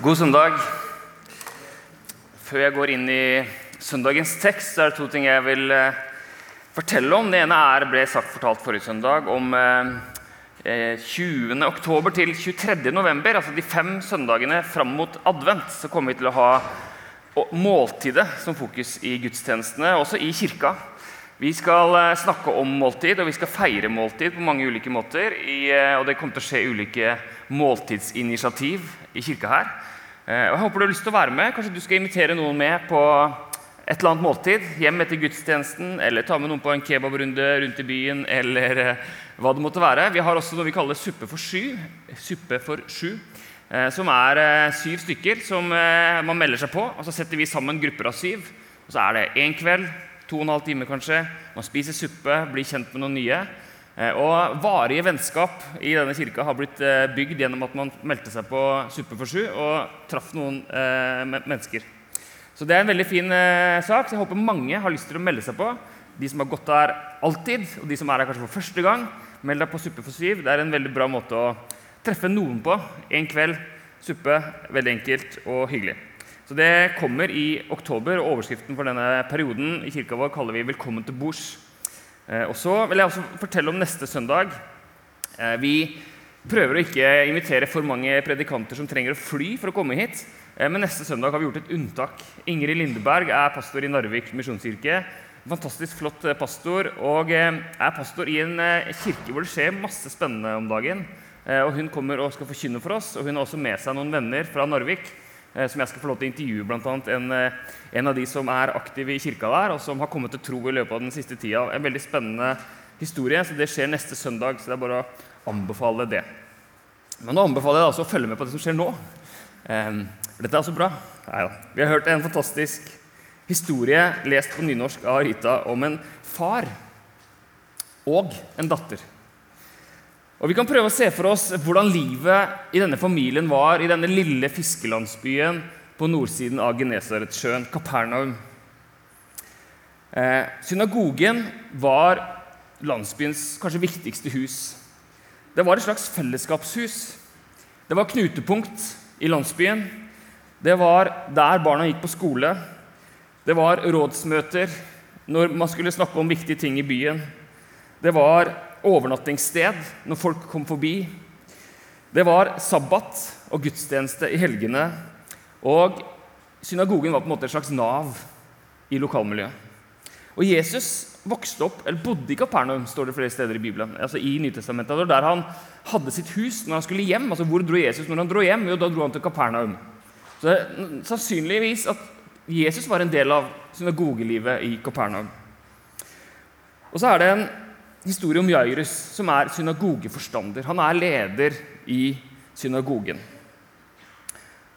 God søndag. Før jeg går inn i søndagens tekst, så er det to ting jeg vil eh, fortelle om. Det ene er, ble sagt fortalt forrige søndag om eh, 20. oktober til 23. november, altså de fem søndagene fram mot advent, så kommer vi til å ha måltidet som fokus i gudstjenestene, også i kirka. Vi skal eh, snakke om måltid, og vi skal feire måltid på mange ulike måter. Eh, og det kommer til å skje ulike måltidsinitiativ i kirka her. Eh, og jeg håper du har lyst til å være med. Kanskje du skal invitere noen med på et eller annet måltid. Hjem etter gudstjenesten, eller ta med noen på en kebabrunde rundt i byen. eller hva det måtte være. Vi har også noe vi kaller suppe for sju. Suppe for sju. Som er syv stykker som man melder seg på. og Så setter vi sammen grupper av syv. og Så er det én kveld, to og en halv time kanskje. Man spiser suppe, blir kjent med noen nye. Eh, og Varige vennskap i denne kirka har blitt eh, bygd gjennom at man meldte seg på Suppe for sju og traff noen eh, mennesker. Så Det er en veldig fin sak. så Jeg håper mange har lyst til å melde seg på. De som har gått der alltid, og de som er her kanskje for første gang. Meld deg på Suppe for syv. Det er en veldig bra måte å treffe noen på. En kveld, suppe. Veldig enkelt og hyggelig. Så Det kommer i oktober, og overskriften for denne perioden i kirka vår kaller vi 'Velkommen til bords'. Eh, og så vil jeg også fortelle om neste søndag. Eh, vi prøver å ikke invitere for mange predikanter som trenger å fly for å komme hit. Eh, men neste søndag har vi gjort et unntak. Ingrid Lindeberg er pastor i Narvik misjonskirke. Fantastisk flott pastor. Og er pastor i en kirke hvor det skjer masse spennende om dagen. Og Hun kommer og skal forkynne for oss, og hun har også med seg noen venner fra Narvik som jeg skal få lov til å intervjue. Annet en, eh, en av de som er aktive i kirka der, og som har kommet til tro i løpet av den siste tida. En veldig spennende historie. så Det skjer neste søndag, så det er bare å anbefale det. Men nå anbefaler jeg altså å følge med på det som skjer nå. Um, dette er altså bra. Neida. Vi har hørt en fantastisk historie lest på nynorsk av Rita om en far og en datter. Og Vi kan prøve å se for oss hvordan livet i denne familien var i denne lille fiskelandsbyen på nordsiden av Genesaretsjøen, Kapernaum. Eh, synagogen var landsbyens kanskje viktigste hus. Det var et slags fellesskapshus. Det var knutepunkt i landsbyen. Det var der barna gikk på skole. Det var rådsmøter når man skulle snakke om viktige ting i byen. Det var overnattingssted når folk kom forbi. Det var sabbat og gudstjeneste i helgene. Og synagogen var på en måte et slags nav i lokalmiljøet. Og Jesus vokste opp, eller bodde i Kapernaum, står det flere steder i Bibelen. altså i Nytestamentet. Der han hadde sitt hus når han skulle hjem. altså Hvor dro Jesus når han dro hjem? Jo, da dro han til Kapernaum. Så det er Sannsynligvis at Jesus var en del av synagogelivet i Kapernaum. Og så er det en historie om Jairus, som er synagogeforstander. Han er leder i synagogen.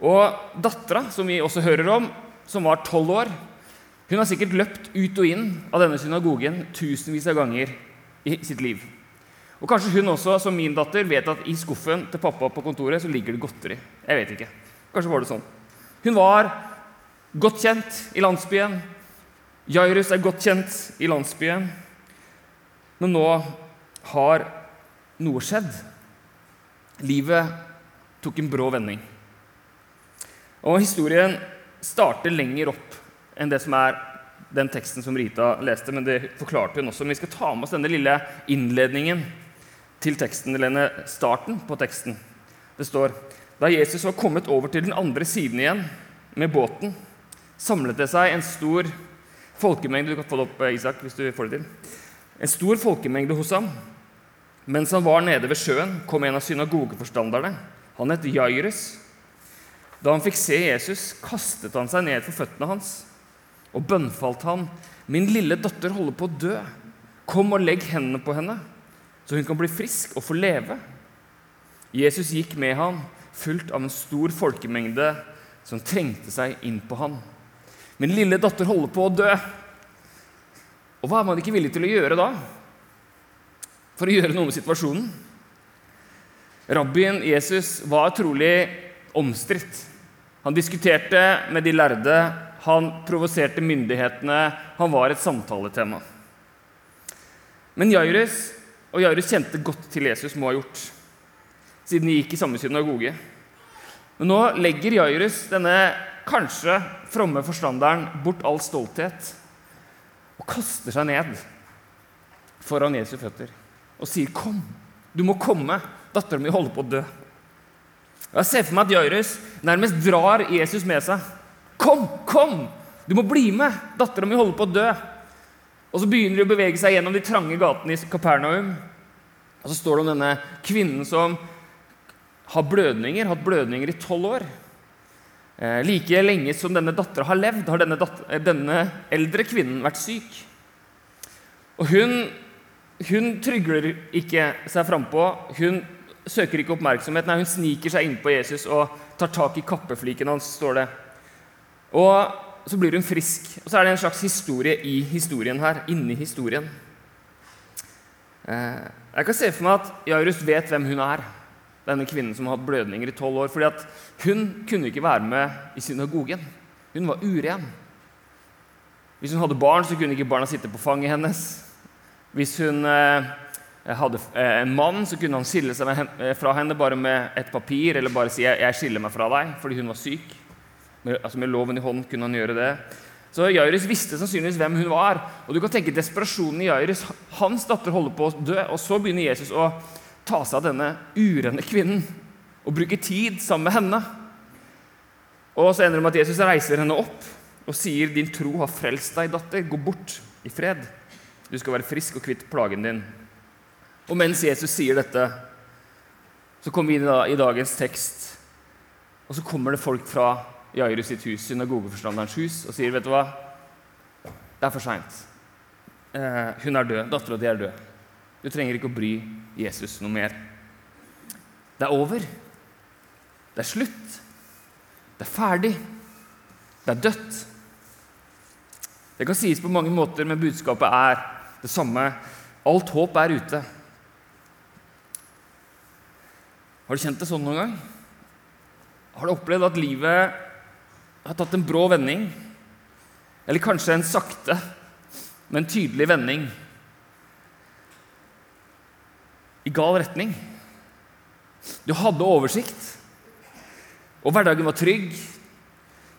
Og Dattera, som vi også hører om, som var tolv år, hun har sikkert løpt ut og inn av denne synagogen tusenvis av ganger i sitt liv. Og Kanskje hun også, som min datter, vet at i skuffen til pappa på kontoret så ligger det godteri. Jeg vet ikke. Kanskje var det sånn. Hun var godt kjent i landsbyen. Jairus er godt kjent i landsbyen. Men nå har noe skjedd. Livet tok en brå vending. Og Historien starter lenger opp enn det som er den teksten som Rita leste. men det forklarte hun også. Men vi skal ta med oss denne lille innledningen til teksten, eller denne starten på teksten. Det står da Jesus var kommet over til den andre siden igjen med båten, samlet det seg en stor folkemengde Du kan få det opp, Isak, hvis du får det til en stor folkemengde hos ham. Mens han var nede ved sjøen, kom en av synagogeforstanderne. Han het Jairus. Da han fikk se Jesus, kastet han seg ned for føttene hans og bønnfalt han. Min lille datter holder på å dø. Kom og legg hendene på henne, så hun kan bli frisk og få leve. Jesus gikk med ham, fulgt av en stor folkemengde som trengte seg inn på ham. Min lille datter holder på å dø. Og hva er man ikke villig til å gjøre da? For å gjøre noe med situasjonen? Rabbien Jesus var trolig omstridt. Han diskuterte med de lærde, han provoserte myndighetene, han var et samtaletema. Men Jairus og Jairus kjente godt til Jesus, må ha gjort, siden de gikk i samme synagoge. Men nå legger Jairus, denne kanskje fromme forstanderen, bort all stolthet og kaster seg ned foran Jesu føtter og sier, 'Kom, du må komme. Dattera mi holder på å dø.' Og Jeg ser for meg at Jairus nærmest drar Jesus med seg. 'Kom, kom! Du må bli med! Dattera mi holder på å dø.' Og Så begynner de å bevege seg gjennom de trange gatene i Kapernaum. Og Så står det om denne kvinnen som har blødninger, hatt blødninger i tolv år. Eh, like lenge som denne dattera har levd, har denne, datter, denne, eldre kvinnen vært syk. Og hun, hun trygler ikke seg frampå. Hun søker ikke oppmerksomhet. Nei, hun sniker seg innpå Jesus og tar tak i kappefliken hans, står det. Og så blir hun frisk. Og så er det en slags historie i historien her. inni historien. Eh, jeg kan se for meg at Jairus vet hvem hun er, denne kvinnen som har hatt blødninger i tolv år. fordi at hun kunne ikke være med i synagogen. Hun var uren. Hvis hun hadde barn, så kunne ikke barna sitte på fanget hennes. Hvis hun eh, hadde eh, en mann, så kunne han skille seg fra henne bare med et papir eller bare si 'jeg skiller meg fra deg', fordi hun var syk. Med, altså med loven i hånd kunne han gjøre det. Så Jairus visste sannsynligvis hvem hun var. Og du kan tenke desperasjonen i Jairus. Hans datter holder på å dø, og så begynner Jesus å ta seg av denne urene kvinnen og bruke tid sammen med henne. Og så ender det med at Jesus reiser henne opp og sier, 'Din tro har frelst deg, datter. Gå bort i fred. Du skal være frisk og kvitt plagen din.' Og mens Jesus sier dette, så kommer vi inn i dagens tekst, og så kommer det folk fra Jairus sitt hus, synagogeforstanderens hus, og sier, 'Vet du hva? Det er for seint. Eh, hun er død. Dattera di er død. Du trenger ikke å bry Jesus noe mer. Det er over. Det er slutt. Det er ferdig. Det er dødt. Det kan sies på mange måter, men budskapet er det samme. Alt håp er ute. Har du kjent det sånn noen gang? Har du opplevd at livet har tatt en brå vending. Eller kanskje en sakte, men tydelig vending i gal retning. Du hadde oversikt, og hverdagen var trygg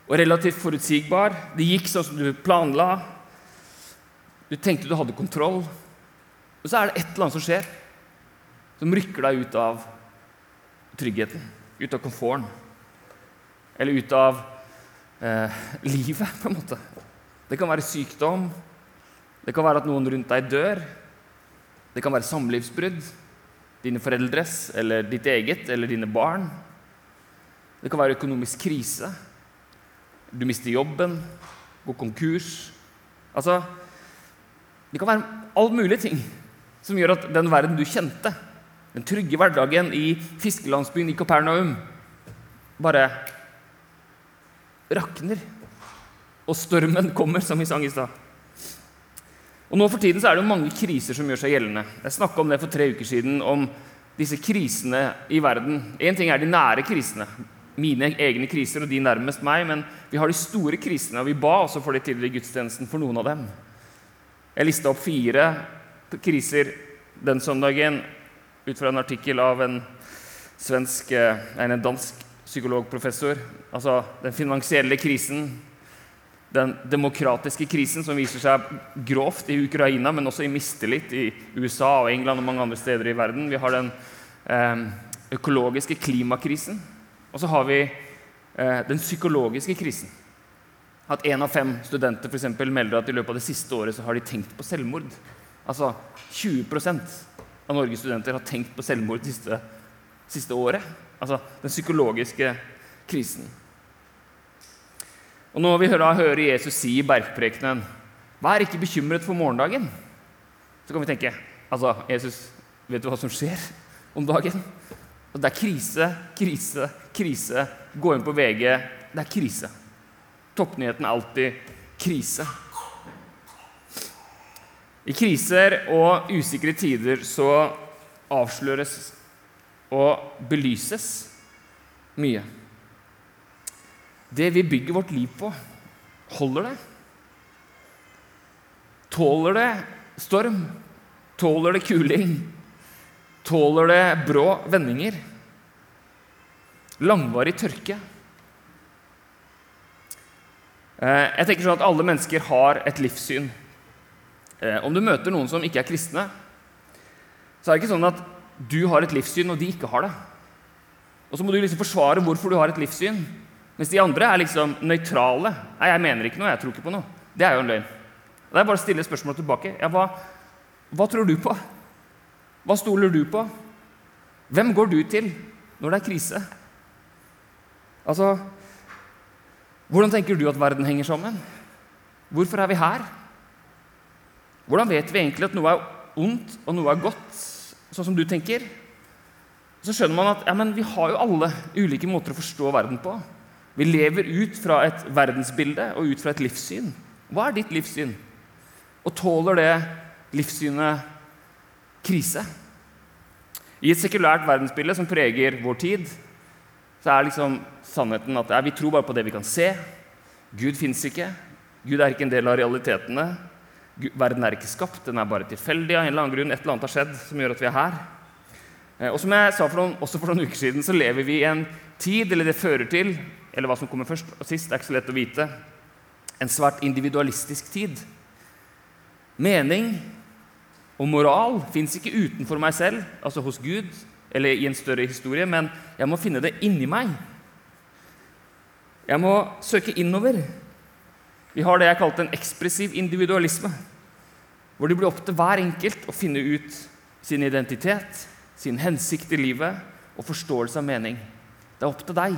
og relativt forutsigbar. Det gikk sånn som du planla. Du tenkte du hadde kontroll. Og så er det et eller annet som skjer, som rykker deg ut av tryggheten, ut av komforten, eller ut av eh, livet, på en måte. Det kan være sykdom, det kan være at noen rundt deg dør. Det kan være samlivsbrudd, dine foreldres eller ditt eget eller dine barn. Det kan være økonomisk krise. Du mister jobben, går konkurs. Altså Det kan være all mulig ting som gjør at den verden du kjente, den trygge hverdagen i fiskelandsbyen i Kapernaum, bare rakner. Og stormen kommer, som vi sang i stad. Og nå for tiden så er det jo mange kriser som gjør seg gjeldende. Jeg snakka om det for tre uker siden, om disse krisene i verden. Én ting er de nære krisene, mine egne kriser og de nærmest meg, men vi har de store krisene, og vi ba også for det tidligere i gudstjenesten for noen av dem. Jeg lista opp fire kriser den søndagen ut fra en artikkel av en svensk, eh, en dansk psykologprofessor. Altså den finansielle krisen, den demokratiske krisen som viser seg grovt i Ukraina, men også i mistillit i USA og England og mange andre steder i verden. Vi har den eh, økologiske klimakrisen. Og så har vi eh, den psykologiske krisen. At én av fem studenter for eksempel, melder at i løpet av det siste året så har de tenkt på selvmord. Altså 20% av Norges studenter har tenkt på selvmord det siste, siste året. Altså den psykologiske krisen. Og Når vi da hører Jesus si i bergprekenen 'Vær ikke bekymret for morgendagen', så kan vi tenke altså, Jesus, vet du hva som skjer om dagen? Og det er krise, krise, krise. Gå inn på VG. Det er krise. Toppnyheten er alltid krise. I kriser og usikre tider så avsløres og belyses mye. Det vi bygger vårt liv på, holder det? Tåler det storm? Tåler det kuling? Tåler det brå vendinger? Langvarig tørke. Eh, jeg tenker sånn at Alle mennesker har et livssyn. Eh, om du møter noen som ikke er kristne, så er det ikke sånn at du har et livssyn, og de ikke har det. Og så må du liksom forsvare hvorfor du har et livssyn, mens de andre er liksom nøytrale. Nei, jeg mener ikke noe, jeg tror ikke på noe. Det er jo en løgn. Det er bare å stille spørsmålet tilbake. Ja, hva, hva tror du på? Hva stoler du på? Hvem går du til når det er krise? Altså Hvordan tenker du at verden henger sammen? Hvorfor er vi her? Hvordan vet vi egentlig at noe er ondt og noe er godt, sånn som du tenker? Så skjønner man at ja, vi har jo alle ulike måter å forstå verden på. Vi lever ut fra et verdensbilde og ut fra et livssyn. Hva er ditt livssyn? Og tåler det livssynet krise? I et sekulært verdensbilde som preger vår tid, så er liksom sannheten at vi tror bare på det vi kan se. Gud fins ikke. Gud er ikke en del av realitetene. Verden er ikke skapt, den er bare tilfeldig. av en eller annen grunn. Et eller annet har skjedd som gjør at vi er her. Eh, og som jeg sa for noen, også for noen uker siden, så lever vi i en tid, eller det fører til, eller hva som kommer først og sist, det er ikke så lett å vite, en svært individualistisk tid. Mening og moral fins ikke utenfor meg selv, altså hos Gud, eller i en større historie, men jeg må finne det inni meg. Jeg må søke innover. Vi har det jeg kalte en ekspressiv individualisme, hvor det blir opp til hver enkelt å finne ut sin identitet, sin hensikt i livet og forståelse av mening. Det er opp til deg.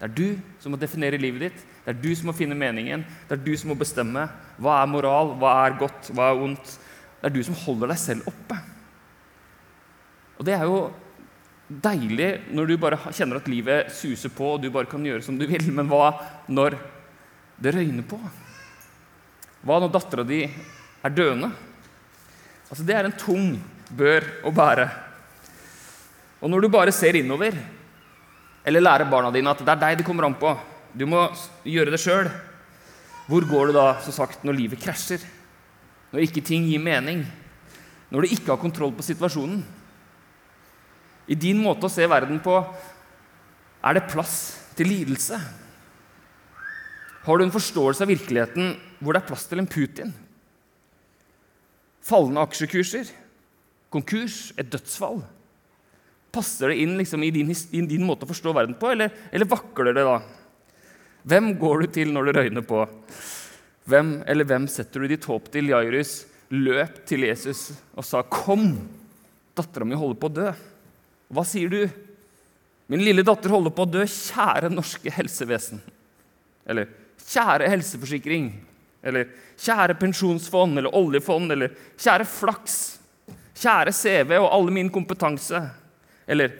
Det er du som må definere livet ditt. Det er du som må finne meningen. Det er du som må bestemme hva er moral, hva er godt, hva er ondt. Det er du som holder deg selv oppe. Og det er jo deilig når du bare kjenner at livet suser på, og du bare kan gjøre som du vil. Men hva når det røyner på? Hva når dattera di er døende? Altså, det er en tung bør å bære. Og når du bare ser innover, eller lærer barna dine at det er deg det kommer an på, du må gjøre det sjøl, hvor går du da som sagt når livet krasjer? Når ikke ting gir mening? Når du ikke har kontroll på situasjonen? I din måte å se verden på er det plass til lidelse? Har du en forståelse av virkeligheten hvor det er plass til en Putin? Fallende aksjekurser? Konkurs? Et dødsfall? Passer det inn liksom, i, din, i, din, måte å forstå verden på, eller, eller vakler det da? Hvem går du til når det røyner på? Hvem eller hvem setter du ditt håp til? Jairus løp til Jesus og sa, 'Kom, dattera mi holder på å dø.' Hva sier du? Min lille datter holder på å dø. Kjære norske helsevesen. Eller kjære helseforsikring. Eller kjære pensjonsfond eller oljefond. Eller kjære flaks. Kjære CV og alle min kompetanse. Eller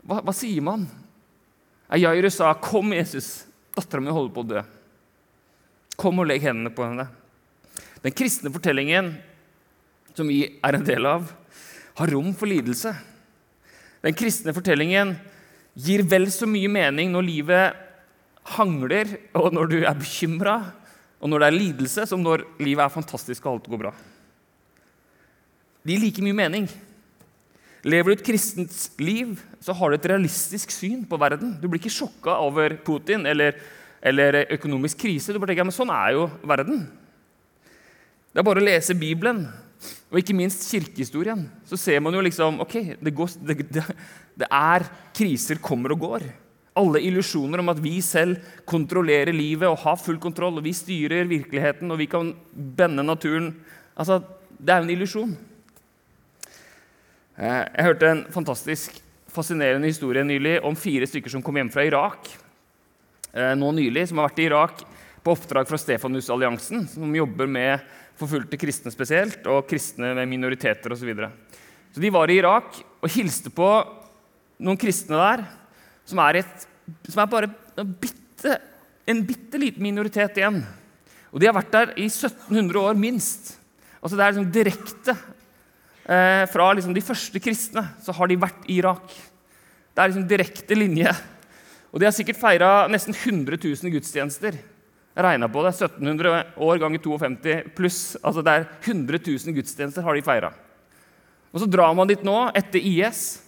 hva, hva sier man? Jairus sa, 'Kom, Jesus, dattera mi holder på å dø.' Kom og legg hendene på henne. Den kristne fortellingen som vi er en del av, har rom for lidelse. Den kristne fortellingen gir vel så mye mening når livet hangler, og når du er bekymra, og når det er lidelse, som når livet er fantastisk og alt går bra. De gir like mye mening. Lever du et kristent liv, så har du et realistisk syn på verden. Du blir ikke sjokka over Putin eller, eller økonomisk krise. Du bare tenker, men Sånn er jo verden. Det er bare å lese Bibelen og ikke minst kirkehistorien, så ser man jo liksom ok, det, går, det, det er kriser kommer og går. Alle illusjoner om at vi selv kontrollerer livet og har full kontroll, og vi styrer virkeligheten og vi kan bende naturen altså, Det er jo en illusjon. Eh, jeg hørte en fantastisk fascinerende historie nylig om fire stykker som kom hjem fra Irak. Eh, nå nylig, Som har vært i Irak på oppdrag fra Stefanusalliansen, som jobber med forfulgte kristne spesielt, og kristne med minoriteter osv. Så, videre. så de var i Irak og hilste på noen kristne der som er, et, som er bare en bitte, en bitte liten minoritet igjen. Og de har vært der i 1700 år minst. Altså Det er liksom direkte eh, fra liksom de første kristne så har de vært i Irak. Det er liksom direkte linje. Og de har sikkert feira nesten 100 000 gudstjenester regna på det. 1700 år ganger 52 pluss. Altså det er 100 000 gudstjenester har de feira. Og så drar man dit nå, etter IS.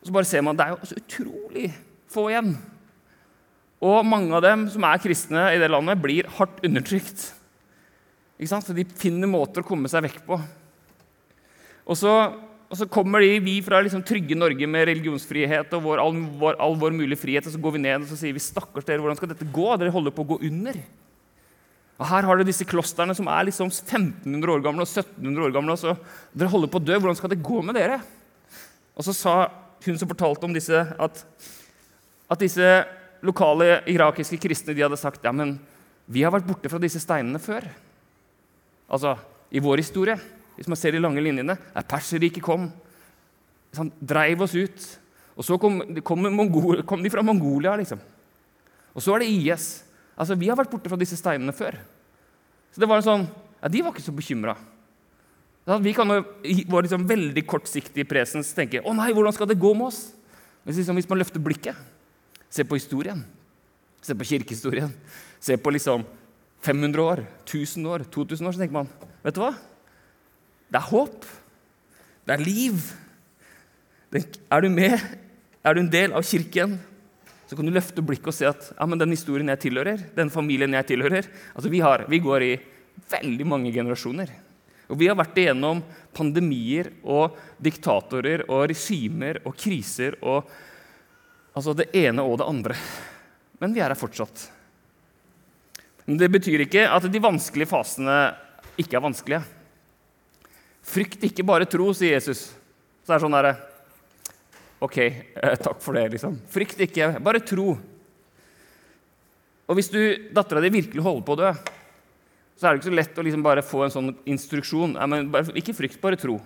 og så bare ser man at det er jo så utrolig få igjen. Og mange av dem som er kristne i det landet, blir hardt undertrykt. Ikke sant? Så de finner måter å komme seg vekk på. Og så, og så kommer de, vi fra liksom trygge Norge med religionsfrihet og vår, all, vår, all vår mulige frihet, og så går vi ned og så sier vi, stakkars dere, hvordan skal dette gå? Dere holder på å gå under. Og Her har du disse klostrene som er liksom 1500 år gamle og 1700 år gamle. og så Dere holder på å dø. Hvordan skal det gå med dere? Og så sa hun som fortalte om disse, at, at disse lokale irakiske kristne de hadde sagt ja, men vi har vært borte fra disse steinene før. Altså i vår historie, hvis man ser de lange linjene. er Perserriket kom, sånn, dreiv oss ut. Og så kom, kom, Mongol, kom de fra Mongolia, liksom. Og så er det IS. Altså, Vi har vært borte fra disse steinene før. Så det var en sånn, ja, De var ikke så bekymra. Vi kan jo vår liksom veldig kortsiktige presens tenke å nei, hvordan skal det gå med oss? Men liksom, hvis man løfter blikket, ser på historien, ser på kirkehistorien, ser på liksom 500 år, 1000 år, 2000 år, så tenker man vet du hva? Det er håp. Det er liv. Er du med? Er du en del av kirken? så kan du løfte blikket og se at ja, men den historien jeg tilhører, den familien jeg tilhører altså vi, har, vi går i veldig mange generasjoner. Og Vi har vært igjennom pandemier og diktatorer og regimer og kriser og altså det ene og det andre. Men vi er her fortsatt. Men Det betyr ikke at de vanskelige fasene ikke er vanskelige. Frykt ikke, bare tro, sier Jesus. Så det er sånn der, Ok, eh, takk for det. liksom. Frykt ikke, bare tro. Og hvis du, dattera di virkelig holder på å dø, så er det ikke så lett å liksom bare få en sånn instruksjon. Nei, men bare, ikke frykt, bare tro.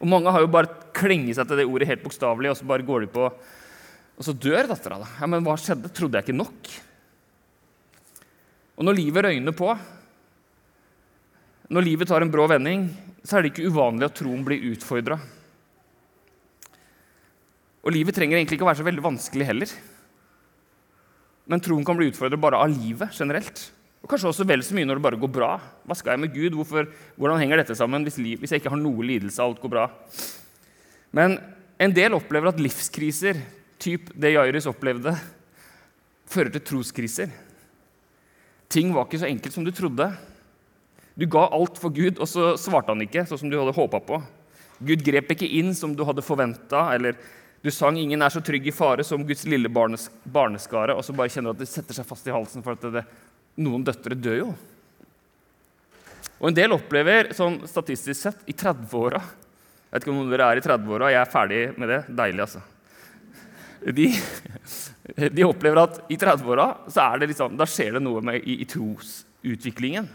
Og mange har jo bare klenget seg til det ordet helt bokstavelig, og så bare går de på Og så dør dattera. Ja, men hva skjedde? Trodde jeg ikke nok? Og når livet røyner på, når livet tar en brå vending, så er det ikke uvanlig at troen blir utfordra. Og livet trenger egentlig ikke å være så veldig vanskelig heller. Men troen kan bli utfordret bare av livet generelt. Og kanskje også vel så mye når det bare går bra. Hva skal jeg med Gud? Hvorfor, hvordan henger dette sammen hvis, liv, hvis jeg ikke har noe lidelse og alt går bra? Men en del opplever at livskriser, typ det Jairus opplevde, fører til troskriser. Ting var ikke så enkelt som du trodde. Du ga alt for Gud, og så svarte han ikke sånn som du hadde håpa på. Gud grep ikke inn som du hadde forventa, eller du sang 'Ingen er så trygg i fare' som Guds lille barnes, barneskare, og så bare kjenner du at det setter seg fast i halsen for at det, noen døtre dør jo. Og En del opplever sånn statistisk sett i 30-åra Jeg vet ikke om noen dere er i 30-åra, jeg er ferdig med det. Deilig, altså. De, de opplever at i 30-åra så er det liksom, da skjer det noe med, i, i trosutviklingen.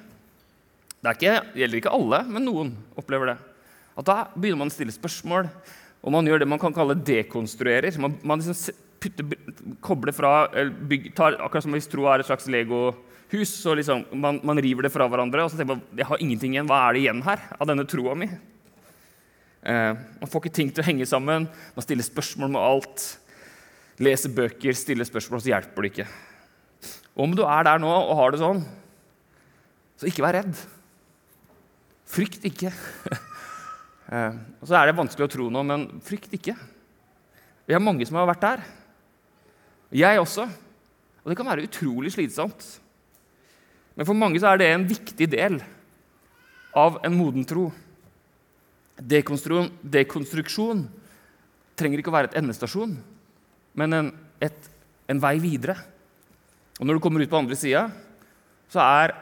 Det, ikke, gjelder ikke alle, men noen opplever det. At Da begynner man å stille spørsmål. Og man gjør det man kan kalle dekonstruerer. Man, man liksom putter, kobler fra bygger, tar, Akkurat som hvis tro er et slags legohus. så liksom, man, man, river det fra hverandre og så tenker man jeg har ingenting igjen. Hva er det igjen her av denne troa mi? Eh, man får ikke ting til å henge sammen. Man stiller spørsmål med alt. Leser bøker, stiller spørsmål, så hjelper det ikke. Og om du er der nå og har det sånn, så ikke vær redd. Frykt ikke. Eh, og så er det vanskelig å tro noe, men frykt ikke. Vi har mange som har vært der. Jeg også. Og det kan være utrolig slitsomt. Men for mange så er det en viktig del av en moden tro. Dekonstruksjon trenger ikke å være et endestasjon, men en, et, en vei videre. Og når du kommer ut på andre sida, så, er,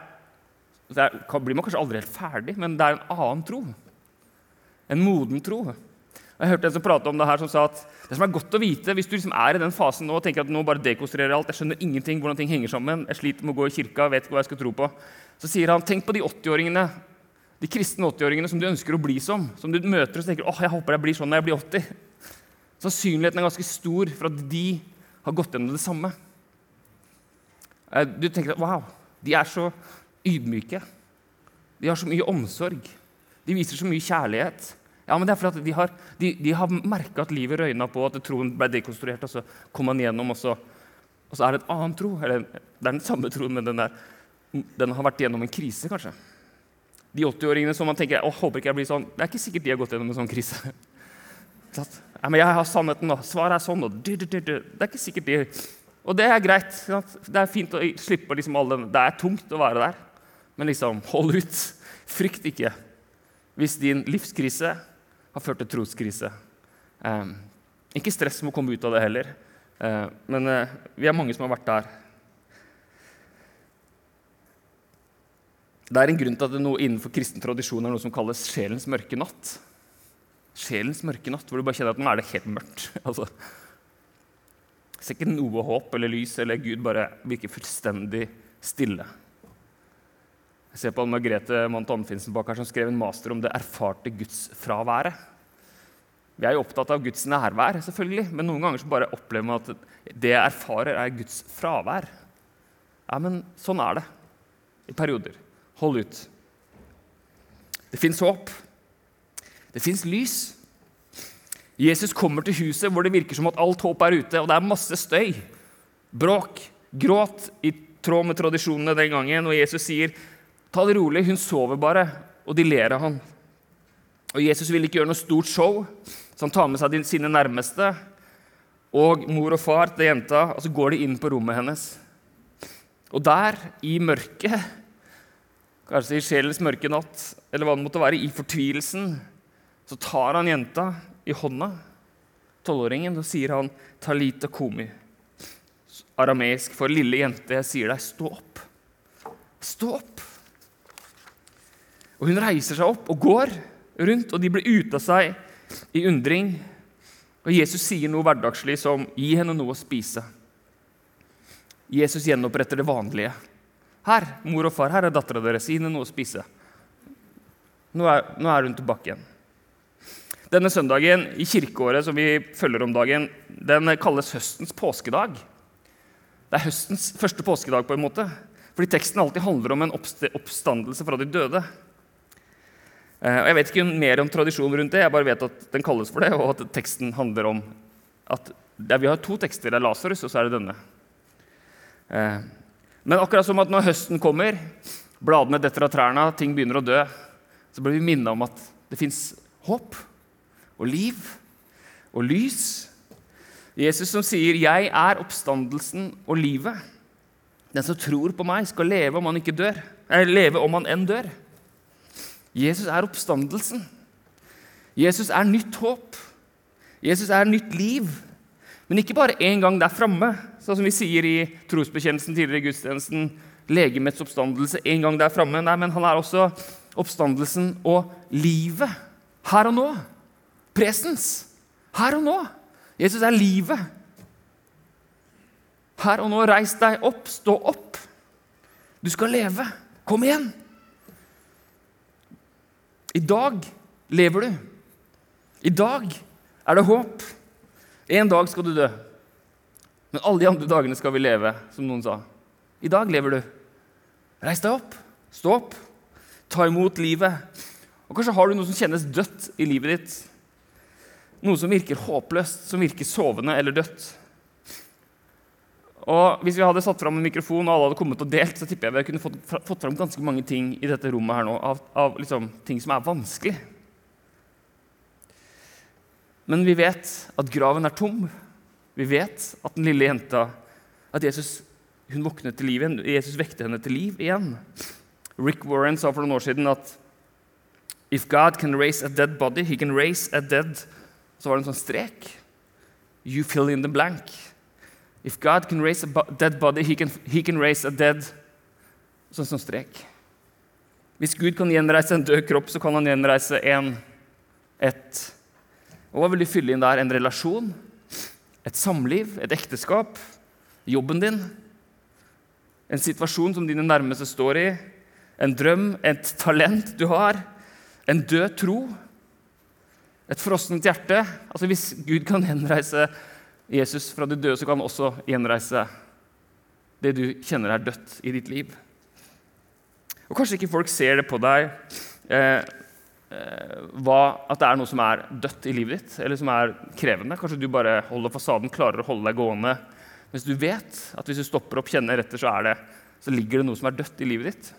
er, blir man kanskje aldri helt ferdig, men det er en annen tro. En moden tro. Jeg hørte en som prate om det her, som sa at det som er godt å vite hvis du liksom er i den fasen nå og tenker at nå bare dekonstruerer alt, jeg skjønner ingenting hvordan ting henger sammen, jeg sliter med å gå i kirka, vet ikke hva jeg skal tro på, så sier han tenk på de 80-åringene, de kristne 80-åringene som du ønsker å bli som. Som du møter og tenker åh, jeg håper jeg blir sånn når jeg blir 80. Sannsynligheten er ganske stor for at de har gått gjennom det samme. Eh, du tenker at wow, de er så ydmyke. De har så mye omsorg. De viser så mye kjærlighet. Ja, men det er fordi De har, de, har merka at livet røyna på, at troen ble dekonstruert. og Så kom man gjennom, og så, og så er det et annen tro. Eller, det er den samme troen, men den, der, den har vært gjennom en krise, kanskje. De 80-åringene som man tenker å, håper ikke jeg blir sånn, det er ikke sikkert de har gått gjennom en sånn krise. ja, men 'Jeg har sannheten, og svaret er sånn.' og du, du, du. Det er ikke sikkert de Og det er greit. Det er fint å slippe liksom alle Det er tungt å være der, men liksom, hold ut. Frykt ikke hvis din livskrise har ført til troskrise. Eh, ikke stress med å komme ut av det heller, eh, men eh, vi er mange som har vært der. Det er en grunn til at det noe innenfor kristen tradisjon er noe som kalles sjelens mørke natt. Sjelens mørke natt, hvor du bare kjenner at nå er det helt mørkt. altså, ser ikke noe håp eller lys, eller Gud bare virker fullstendig stille. Jeg ser på Margrethe Mant Anfinsen bak her som skrev en master om det erfarte gudsfraværet. Vi er jo opptatt av Guds nærvær, selvfølgelig, men noen ganger så bare opplever man at det jeg erfarer, er Guds fravær. Ja, men sånn er det i perioder. Hold ut. Det fins håp. Det fins lys. Jesus kommer til huset hvor det virker som at alt håp er ute, og det er masse støy, bråk, gråt, i tråd med tradisjonene den gangen. Og Jesus sier, 'Ta det rolig, hun sover bare.' Og de ler av han. Og Jesus vil ikke gjøre noe stort show, så han tar med seg sine nærmeste og mor og far til jenta, og så går de inn på rommet hennes. Og der, i mørket, kanskje i sjelens mørke natt, eller hva det måtte være, i fortvilelsen, så tar han jenta i hånda, tolvåringen, og sier han 'Talita komi'. Arameisk for 'lille jente'. Jeg sier deg, stå opp. Stå opp. Og Hun reiser seg opp og går rundt, og de blir ute av seg i undring. Og Jesus sier noe hverdagslig som 'gi henne noe å spise'. Jesus gjenoppretter det vanlige. 'Her, mor og far, her er dattera deres. Gi henne noe å spise.' Nå er, nå er hun tilbake igjen. Denne søndagen i kirkeåret som vi følger om dagen, den kalles høstens påskedag. Det er høstens første påskedag, på en måte. Fordi teksten alltid handler om en oppstandelse fra de døde. Eh, og Jeg vet ikke mer om tradisjonen rundt det, jeg bare vet at den kalles for det, og at teksten handler om at Vi har to tekster. Det er Lasarus, og så er det denne. Eh, men akkurat som at når høsten kommer, bladene detter av trærne, ting begynner å dø, så blir vi minnet om at det fins håp og liv og lys. Jesus som sier, 'Jeg er oppstandelsen og livet'. Den som tror på meg, skal leve om han ikke dør. Eller leve om han enn dør. Jesus er oppstandelsen. Jesus er nytt håp. Jesus er nytt liv. Men ikke bare én gang der framme, sånn som vi sier i trosbekjennelsen tidligere i gudstjenesten. Legemets oppstandelse en gang der framme. Nei, men han er også oppstandelsen og livet her og nå. Presens. Her og nå. Jesus er livet. Her og nå, reis deg opp, stå opp. Du skal leve. Kom igjen. I dag lever du. I dag er det håp. En dag skal du dø. Men alle de andre dagene skal vi leve, som noen sa. I dag lever du. Reis deg opp. Stå opp. Ta imot livet. Og Kanskje har du noe som kjennes dødt i livet ditt. Noe som virker håpløst, som virker sovende eller dødt. Og Hvis vi hadde satt fram en mikrofon og alle hadde kommet og delt, så tipper jeg vi kunne fått, fått fram ganske mange ting i dette rommet her nå, av, av liksom, ting som er vanskelig. Men vi vet at graven er tom. Vi vet at den lille jenta at Jesus hun våknet til liv igjen. Jesus vekte henne til liv igjen. Rick Warren sa for noen år siden at If God can raise a dead body, he can raise a dead Så var det en sånn strek. You fill in the blank. If God can raise a dead body, he can, he can raise a dead Sånn som strek. Hvis Gud kan gjenreise en død kropp, så kan han gjenreise en, et Og hva vil du fylle inn der? En relasjon? Et samliv? Et ekteskap? Jobben din? En situasjon som dine nærmeste står i? En drøm? Et talent du har? En død tro? Et frossent hjerte? Altså Hvis Gud kan gjenreise Jesus fra de døde, så kan han også gjenreise det du kjenner er dødt i ditt liv. Og Kanskje ikke folk ser det på deg eh, eh, hva, at det er noe som er dødt i livet ditt, eller som er krevende. Kanskje du bare holder fasaden, klarer å holde deg gående. Mens du vet at hvis du stopper opp, kjenner etter, så, det, så ligger det noe som er dødt i livet ditt.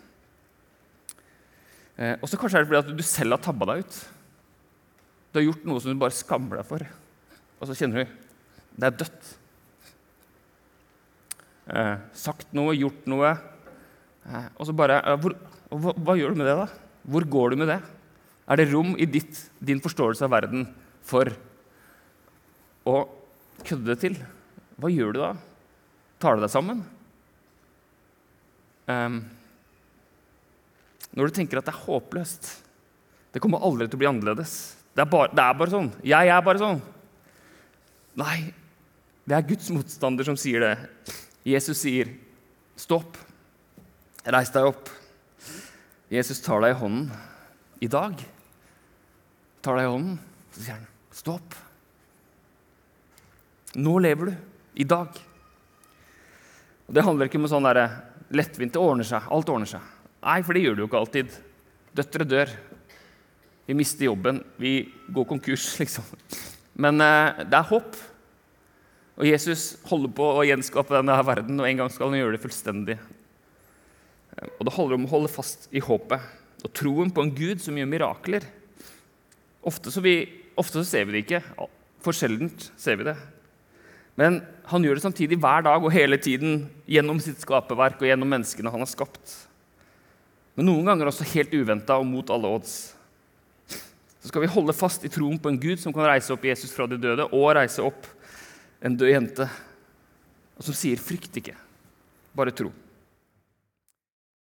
Eh, og så kanskje er det fordi at du selv har tabba deg ut. Du har gjort noe som du bare skammer deg for. og så kjenner du det er dødt. Eh, sagt noe, gjort noe. Eh, og så bare eh, hvor, hva, hva, gjør du med det, da? Hvor går du med det? Er det rom i ditt, din forståelse av verden for å kødde det til? Hva gjør du da? Tar du deg sammen? Um, når du tenker at det er håpløst Det kommer aldri til å bli annerledes. Det er, bare, det er bare sånn. Jeg er bare sånn. Nei, det er Guds motstander som sier det. Jesus sier, 'Stopp. Reis deg opp.' Jesus tar deg i hånden i dag. Tar deg i hånden, så sier han, 'Stopp. Nå lever du. I dag.' Og Det handler ikke om sånn der, lettvint. Det ordner seg. Alt ordner seg. Nei, for det gjør det jo ikke alltid. Døtre dør. Vi mister jobben. Vi går konkurs, liksom. Men eh, det er håp. Og Jesus holder på å gjenskape denne verden, og en gang skal han gjøre det fullstendig. Og Det handler om å holde fast i håpet og troen på en Gud som gjør mirakler. Ofte så, vi, ofte så ser vi det ikke. For sjeldent ser vi det. Men han gjør det samtidig hver dag og hele tiden gjennom sitt skaperverk og gjennom menneskene han har skapt. Men noen ganger også helt uventa og mot alle odds. Så skal vi holde fast i troen på en Gud som kan reise opp Jesus fra de døde, og reise opp en død jente, og som sier 'frykt ikke, bare tro'.